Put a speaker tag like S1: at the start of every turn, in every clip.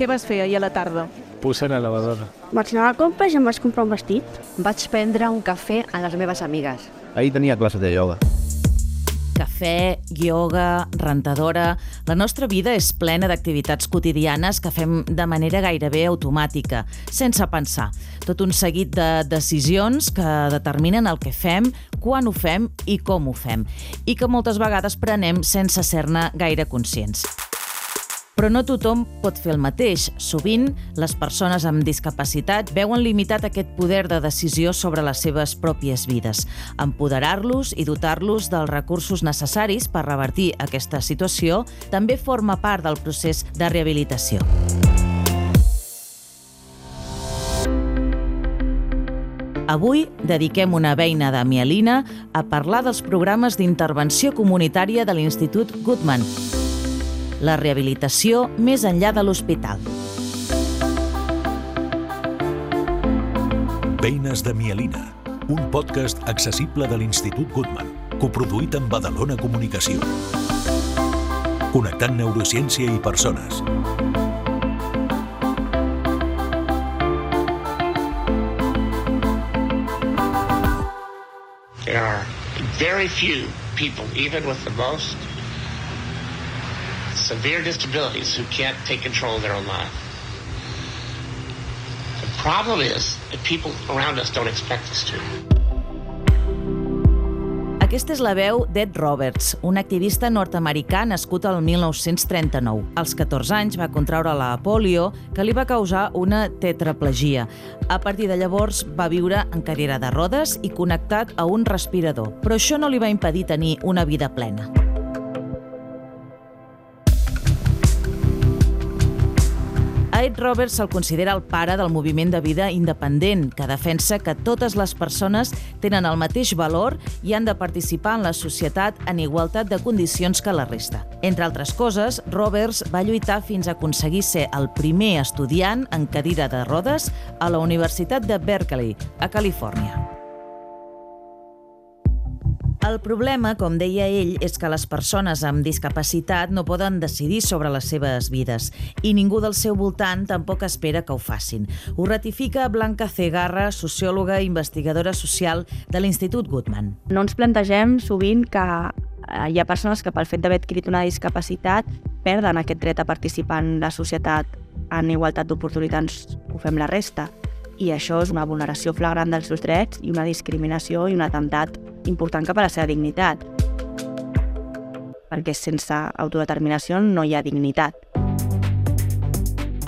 S1: Què vas fer ahir a la tarda?
S2: Puse en la lavadora.
S3: Vaig anar a la compra i em vaig comprar un vestit.
S4: Vaig prendre un cafè a les meves amigues.
S5: Ahir tenia classe de ioga.
S6: Cafè, ioga, rentadora... La nostra vida és plena d'activitats quotidianes que fem de manera gairebé automàtica, sense pensar. Tot un seguit de decisions que determinen el que fem, quan ho fem i com ho fem, i que moltes vegades prenem sense ser-ne gaire conscients. Però no tothom pot fer el mateix. Sovint, les persones amb discapacitat veuen limitat aquest poder de decisió sobre les seves pròpies vides. Empoderar-los i dotar-los dels recursos necessaris per revertir aquesta situació també forma part del procés de rehabilitació. Avui dediquem una veïna de Mielina a parlar dels programes d'intervenció comunitària de l'Institut Goodman, la rehabilitació més enllà de l'hospital.
S7: Veïnes de Mielina, un podcast accessible de l'Institut Goodman, coproduït amb Badalona Comunicació. Connectant neurociència i persones.
S8: There are very few people, even with the most severe disabilities, who can't take control of their own life. The problem is that people around us don't expect us to.
S6: Aquesta és la veu d'Ed Roberts, un activista nord-americà nascut al 1939. Als 14 anys va contraure la polio, que li va causar una tetraplegia. A partir de llavors va viure en cadira de rodes i connectat a un respirador, però això no li va impedir tenir una vida plena. Ed Roberts se'l considera el pare del moviment de vida independent, que defensa que totes les persones tenen el mateix valor i han de participar en la societat en igualtat de condicions que la resta. Entre altres coses, Roberts va lluitar fins a aconseguir ser el primer estudiant en cadira de rodes a la Universitat de Berkeley, a Califòrnia. El problema, com deia ell, és que les persones amb discapacitat no poden decidir sobre les seves vides i ningú del seu voltant tampoc espera que ho facin. Ho ratifica Blanca Cegarra, sociòloga i investigadora social de l'Institut Goodman.
S3: No ens plantegem sovint que eh, hi ha persones que pel fet d'haver adquirit una discapacitat perden aquest dret a participar en la societat en igualtat d'oportunitats ho fem la resta. I això és una vulneració flagrant dels seus drets i una discriminació i un atemptat important cap a la seva dignitat. Perquè sense autodeterminació no hi ha dignitat.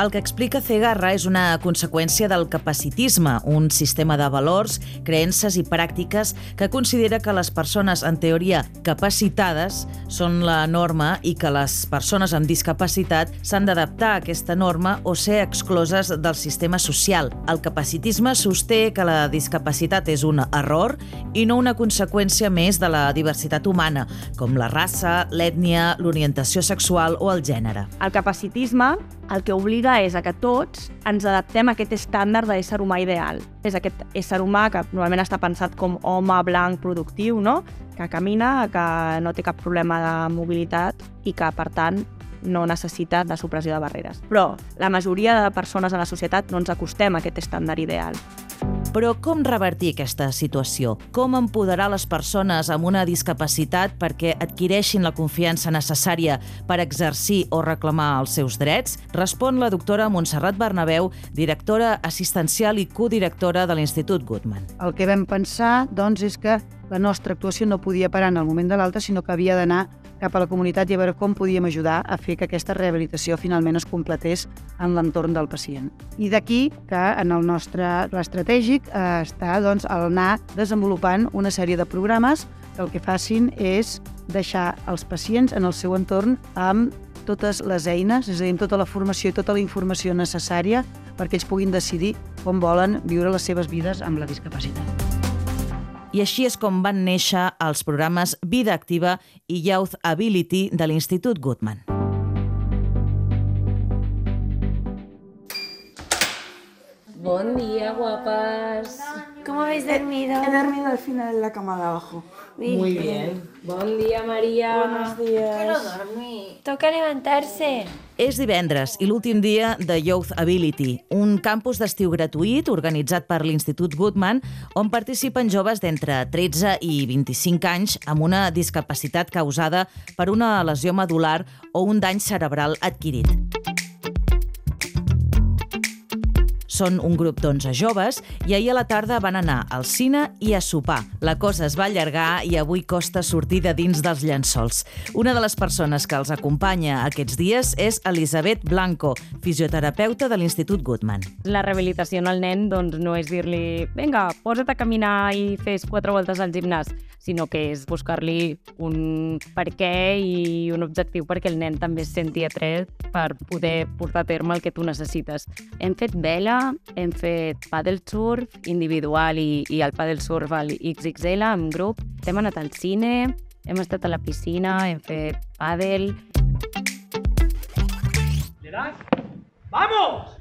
S6: El que explica Cegarra és una conseqüència del capacitisme, un sistema de valors, creences i pràctiques que considera que les persones, en teoria, capacitades són la norma i que les persones amb discapacitat s'han d'adaptar a aquesta norma o ser excloses del sistema social. El capacitisme sosté que la discapacitat és un error i no una conseqüència més de la diversitat humana, com la raça, l'ètnia, l'orientació sexual o el gènere.
S3: El capacitisme el que obliga és a que tots ens adaptem a aquest estàndard d'ésser humà ideal. És aquest ésser humà que normalment està pensat com home blanc productiu, no? que camina, que no té cap problema de mobilitat i que, per tant, no necessita de supressió de barreres. Però la majoria de persones a la societat no ens acostem a aquest estàndard ideal.
S6: Però com revertir aquesta situació? Com empoderar les persones amb una discapacitat perquè adquireixin la confiança necessària per exercir o reclamar els seus drets? Respon la doctora Montserrat Bernabeu, directora assistencial i codirectora de l'Institut Goodman.
S9: El que vam pensar doncs, és que la nostra actuació no podia parar en el moment de l'alta, sinó que havia d'anar cap a la comunitat i a veure com podíem ajudar a fer que aquesta rehabilitació finalment es completés en l'entorn del pacient. I d'aquí que en el nostre estratègic eh, està doncs, el anar desenvolupant una sèrie de programes que el que facin és deixar els pacients en el seu entorn amb totes les eines, és a dir, tota la formació i tota la informació necessària perquè ells puguin decidir com volen viure les seves vides amb la discapacitat.
S6: I així és com van néixer els programes Vida Activa i Youth Ability de l'Institut Goodman.
S10: Buen día, guapas.
S11: ¿Cómo habéis dormido?
S12: He dormido al final en la cama de abajo.
S10: Muy bien. Buen día, María.
S12: Buenos días.
S11: Quiero dormir.
S13: toca levantarse.
S6: És divendres i l'últim dia de Youth Ability, un campus d'estiu gratuït organitzat per l'Institut Goodman on participen joves d'entre 13 i 25 anys amb una discapacitat causada per una lesió medular o un dany cerebral adquirit. Són un grup d'11 joves i ahir a la tarda van anar al cine i a sopar. La cosa es va allargar i avui costa sortir de dins dels llençols. Una de les persones que els acompanya aquests dies és Elisabet Blanco, fisioterapeuta de l'Institut Goodman.
S11: La rehabilitació al nen doncs, no és dir-li vinga, posa't a caminar i fes quatre voltes al gimnàs, sinó que és buscar-li un per què i un objectiu perquè el nen també es senti atret per poder portar a terme el que tu necessites. Hem fet vela, hem fet paddle surf individual i, i el paddle surf al XXL en grup. Hem anat al cine, hem estat a la piscina, hem fet paddle.
S14: ¡Vamos!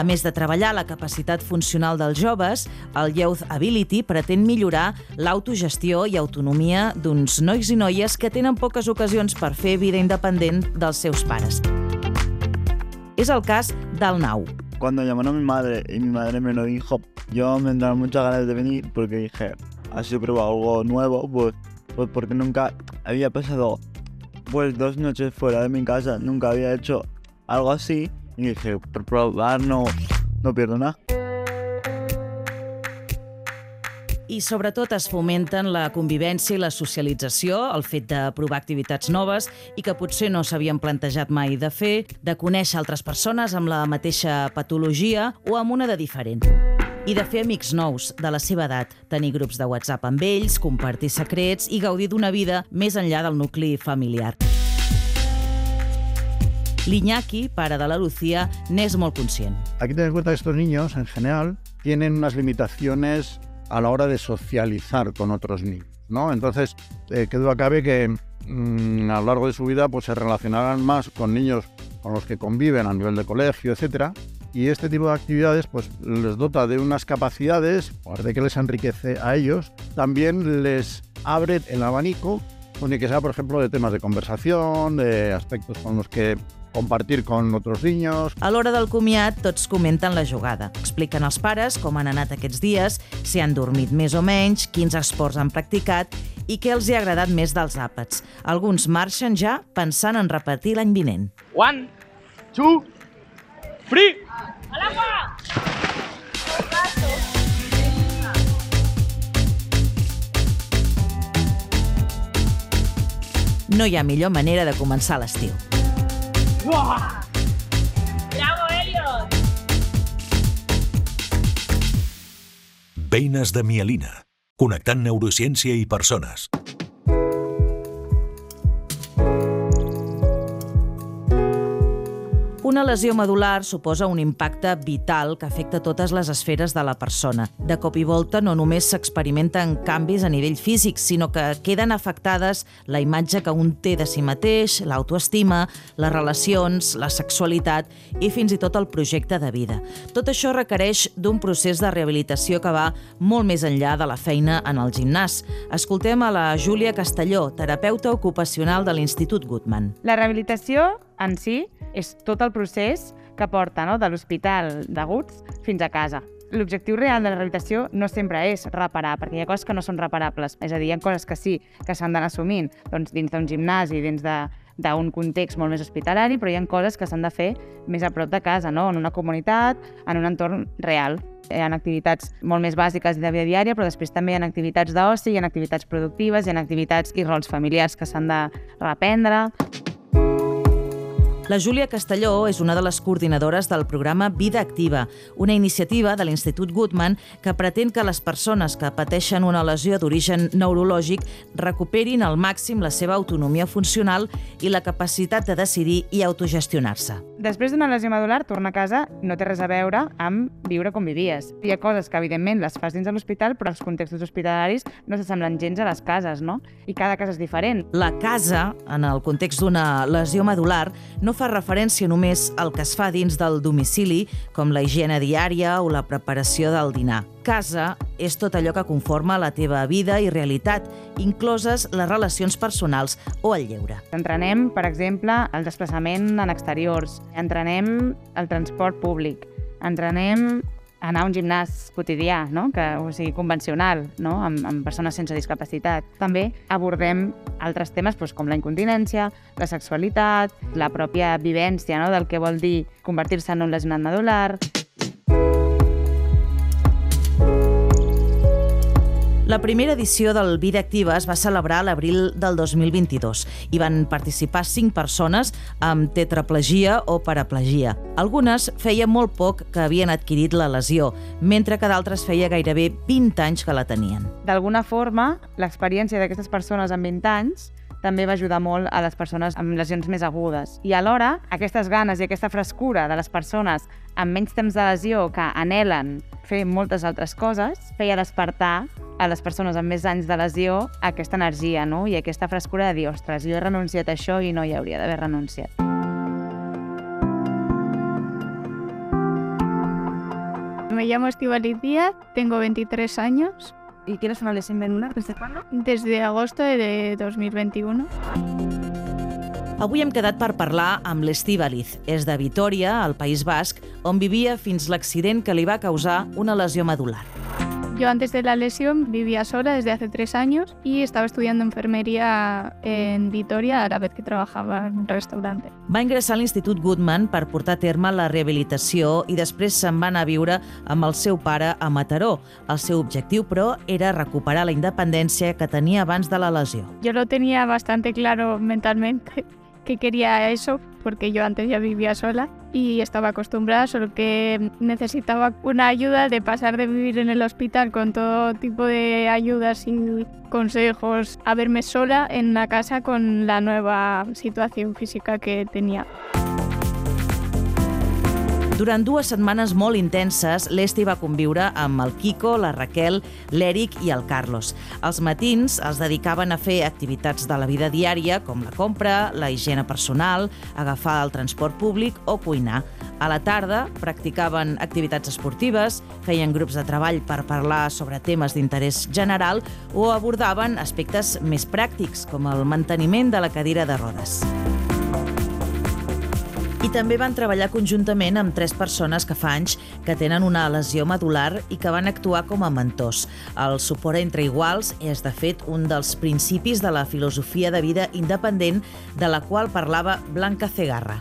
S6: A més de treballar la capacitat funcional dels joves, el Youth Ability pretén millorar l'autogestió i autonomia d'uns nois i noies que tenen poques ocasions per fer vida independent dels seus pares. És el cas del Nau.
S2: Cuando llamaron a mi madre y mi madre me lo dijo, yo me entraron muchas ganas de venir porque dije, ha sido probar algo nuevo, pues, pues porque nunca había pasado pues dos noches fuera de mi casa, nunca había hecho algo así y dije, por probar no, no pierdo nada.
S6: I sobretot es fomenten la convivència i la socialització, el fet de provar activitats noves i que potser no s'havien plantejat mai de fer, de conèixer altres persones amb la mateixa patologia o amb una de diferent. I de fer amics nous, de la seva edat, tenir grups de WhatsApp amb ells, compartir secrets i gaudir d'una vida més enllà del nucli familiar. L'Iñaki, pare de la Lucía, n'és molt conscient.
S5: Hay que en cuenta que estos niños, en general, tienen unas limitaciones a la hora de socializar con otros niños, ¿no? Entonces, eh, qué duda cabe que mm, a lo largo de su vida pues, se relacionarán más con niños con los que conviven a nivel de colegio, etcétera, y este tipo de actividades pues, les dota de unas capacidades, aparte que les enriquece a ellos, también les abre el abanico, el que sea, por ejemplo, de temas de conversación, de aspectos con los que compartir con otros niños.
S6: A l'hora del comiat, tots comenten la jugada. Expliquen als pares com han anat aquests dies, si han dormit més o menys, quins esports han practicat i què els hi ha agradat més dels àpats. Alguns marxen ja pensant en repetir l'any vinent.
S14: One, two, three.
S6: No hi ha millor manera de començar l'estiu.
S7: Beines de mielina. Connectant neurociència i persones.
S6: Una lesió medular suposa un impacte vital que afecta totes les esferes de la persona. De cop i volta no només s'experimenten canvis a nivell físic, sinó que queden afectades la imatge que un té de si mateix, l'autoestima, les relacions, la sexualitat i fins i tot el projecte de vida. Tot això requereix d'un procés de rehabilitació que va molt més enllà de la feina en el gimnàs. Escoltem a la Júlia Castelló, terapeuta ocupacional de l'Institut Goodman.
S11: La rehabilitació en si és tot el procés que porta no? de l'hospital d'aguts fins a casa. L'objectiu real de la rehabilitació no sempre és reparar, perquè hi ha coses que no són reparables. És a dir, hi ha coses que sí, que s'han d'anar assumint doncs, dins d'un gimnàs i dins de d'un context molt més hospitalari, però hi ha coses que s'han de fer més a prop de casa, no? en una comunitat, en un entorn real. Hi ha activitats molt més bàsiques de vida diària, però després també hi ha activitats d'oci, hi ha activitats productives, hi ha activitats i rols familiars que s'han de reprendre.
S6: La Júlia Castelló és una de les coordinadores del programa Vida Activa, una iniciativa de l'Institut Goodman que pretén que les persones que pateixen una lesió d'origen neurològic recuperin al màxim la seva autonomia funcional i la capacitat de decidir i autogestionar-se.
S11: Després d'una lesió medular, tornar a casa no té res a veure amb viure com vivies. Hi ha coses que, evidentment, les fas dins de l'hospital, però els contextos hospitalaris no s'assemblen gens a les cases, no? I cada casa és diferent.
S6: La casa, en el context d'una lesió medular, no fa referència només al que es fa dins del domicili, com la higiene diària o la preparació del dinar. Casa és tot allò que conforma la teva vida i realitat, incloses les relacions personals o el lleure.
S11: Entrenem, per exemple, el desplaçament en exteriors, entrenem el transport públic, entrenem anar a un gimnàs quotidià, no? que, o sigui, convencional, no? amb, amb persones sense discapacitat. També abordem altres temes doncs, com la incontinència, la sexualitat, la pròpia vivència no? del que vol dir convertir-se en un lesionat medular.
S6: La primera edició del Vida Activa es va celebrar a l'abril del 2022 i van participar cinc persones amb tetraplegia o paraplegia. Algunes feia molt poc que havien adquirit la lesió, mentre que d'altres feia gairebé 20 anys que la tenien.
S11: D'alguna forma, l'experiència d'aquestes persones amb 20 anys també va ajudar molt a les persones amb lesions més agudes. I alhora, aquestes ganes i aquesta frescura de les persones amb menys temps de lesió que anhelen fer moltes altres coses, feia despertar a les persones amb més anys de lesió aquesta energia no? i aquesta frescura de dir, ostres, jo he renunciat a això i no hi hauria d'haver renunciat.
S12: Me llamo Estivaliz Díaz, tengo 23 años.
S3: ¿Y tienes una lesión medular desde cuándo?
S12: Desde agosto de 2021.
S6: Avui hem quedat per parlar amb l'Estíbaliz. És de Vitoria, al País Basc, on vivia fins l'accident que li va causar una lesió medular.
S12: Yo antes de la lesión vivía sola desde hace tres años y estaba estudiando enfermería en Vitoria a la vez que trabajaba en un restaurante.
S6: Va ingressar a l'Institut Goodman per portar a terme la rehabilitació i després se'n va anar a viure amb el seu pare a Mataró. El seu objectiu, però, era recuperar la independència que tenia abans de la lesió.
S12: Yo lo tenía bastante claro mentalmente que quería eso porque yo antes ya vivía sola y estaba acostumbrada, solo que necesitaba una ayuda de pasar de vivir en el hospital con todo tipo de ayudas y consejos a verme sola en la casa con la nueva situación física que tenía.
S6: Durant dues setmanes molt intenses, l'Esti va conviure amb el Kiko, la Raquel, l'Eric i el Carlos. Els matins els dedicaven a fer activitats de la vida diària, com la compra, la higiene personal, agafar el transport públic o cuinar. A la tarda practicaven activitats esportives, feien grups de treball per parlar sobre temes d'interès general o abordaven aspectes més pràctics, com el manteniment de la cadira de rodes. I també van treballar conjuntament amb tres persones que fa anys que tenen una lesió medular i que van actuar com a mentors. El suport entre iguals és, de fet, un dels principis de la filosofia de vida independent de la qual parlava Blanca Cegarra.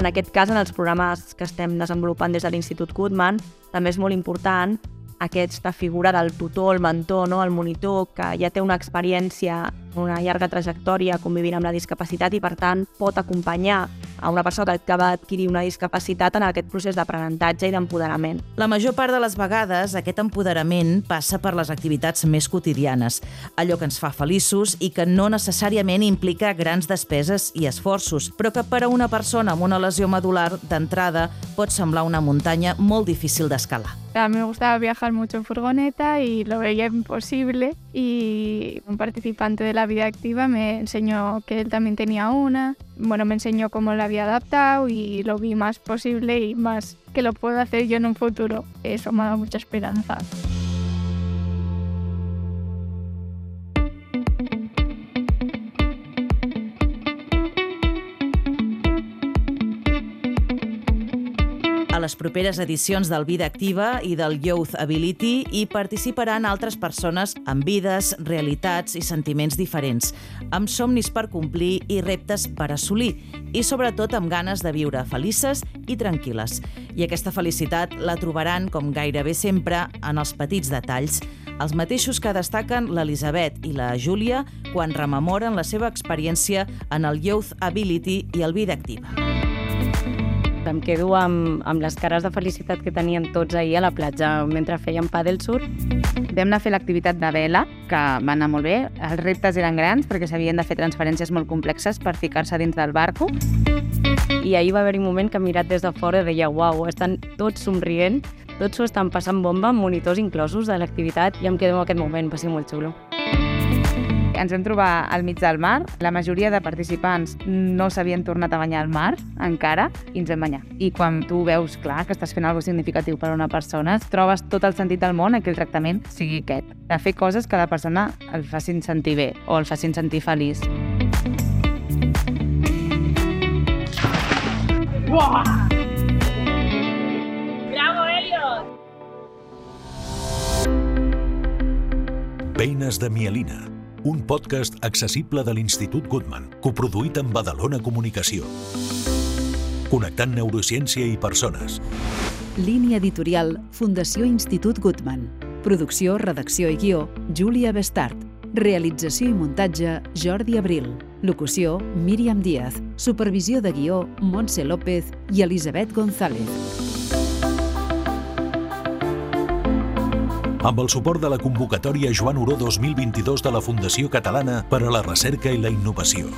S3: En aquest cas, en els programes que estem desenvolupant des de l'Institut Goodman, també és molt important aquesta figura del tutor, el mentor, no? el monitor, que ja té una experiència, una llarga trajectòria convivint amb la discapacitat i, per tant, pot acompanyar a una persona que va adquirir una discapacitat en aquest procés d'aprenentatge i d'empoderament.
S6: La major part de les vegades, aquest empoderament passa per les activitats més quotidianes, allò que ens fa feliços i que no necessàriament implica grans despeses i esforços, però que per a una persona amb una lesió medular d'entrada pot semblar una muntanya molt difícil d'escalar.
S12: A mí me gustaba viajar mucho en furgoneta y lo veía imposible y un participante de la vida activa me enseñó que él también tenía una, bueno, me enseñó cómo la había adaptado y lo vi más posible y más que lo puedo hacer yo en un futuro. Eso me ha dado mucha esperanza.
S6: Les properes edicions del Vida Activa i del Youth Ability hi participaran altres persones amb vides, realitats i sentiments diferents, amb somnis per complir i reptes per assolir, i sobretot amb ganes de viure felices i tranquil·les. I aquesta felicitat la trobaran, com gairebé sempre, en els petits detalls, els mateixos que destaquen l'Elisabet i la Júlia quan rememoren la seva experiència en el Youth Ability i el Vida Activa.
S11: Em quedo amb, amb les cares de felicitat que tenien tots ahir a la platja mentre fèiem pàdel surf. Vam anar a fer l'activitat de vela, que va anar molt bé. Els reptes eren grans perquè s'havien de fer transferències molt complexes per ficar-se dins del barco. I ahir va haver-hi un moment que mirat des de fora deia uau, estan tots somrient, tots s'ho estan passant bomba monitors inclosos de l'activitat i em quedo en aquest moment, va ser molt xulo. Ens vam trobar al mig del mar. La majoria de participants no s'havien tornat a banyar al mar encara i ens vam banyar. I quan tu veus, clar, que estàs fent alguna significatiu per a una persona, trobes tot el sentit del món en que el tractament sigui aquest, de fer coses que la persona el facin sentir bé o el facin sentir feliç.
S1: Uah!
S10: Bravo, Elliot!
S7: Beines de mielina, un podcast accessible de l'Institut Goodman, coproduït amb Badalona Comunicació. Connectant neurociència i persones.
S15: Línia editorial Fundació Institut Goodman. Producció, redacció i guió, Júlia Bestart. Realització i muntatge, Jordi Abril. Locució, Míriam Díaz. Supervisió de guió, Montse López i Elisabet González.
S7: Amb el suport de la convocatòria Joan Oró 2022 de la Fundació Catalana per a la Recerca i la Innovació.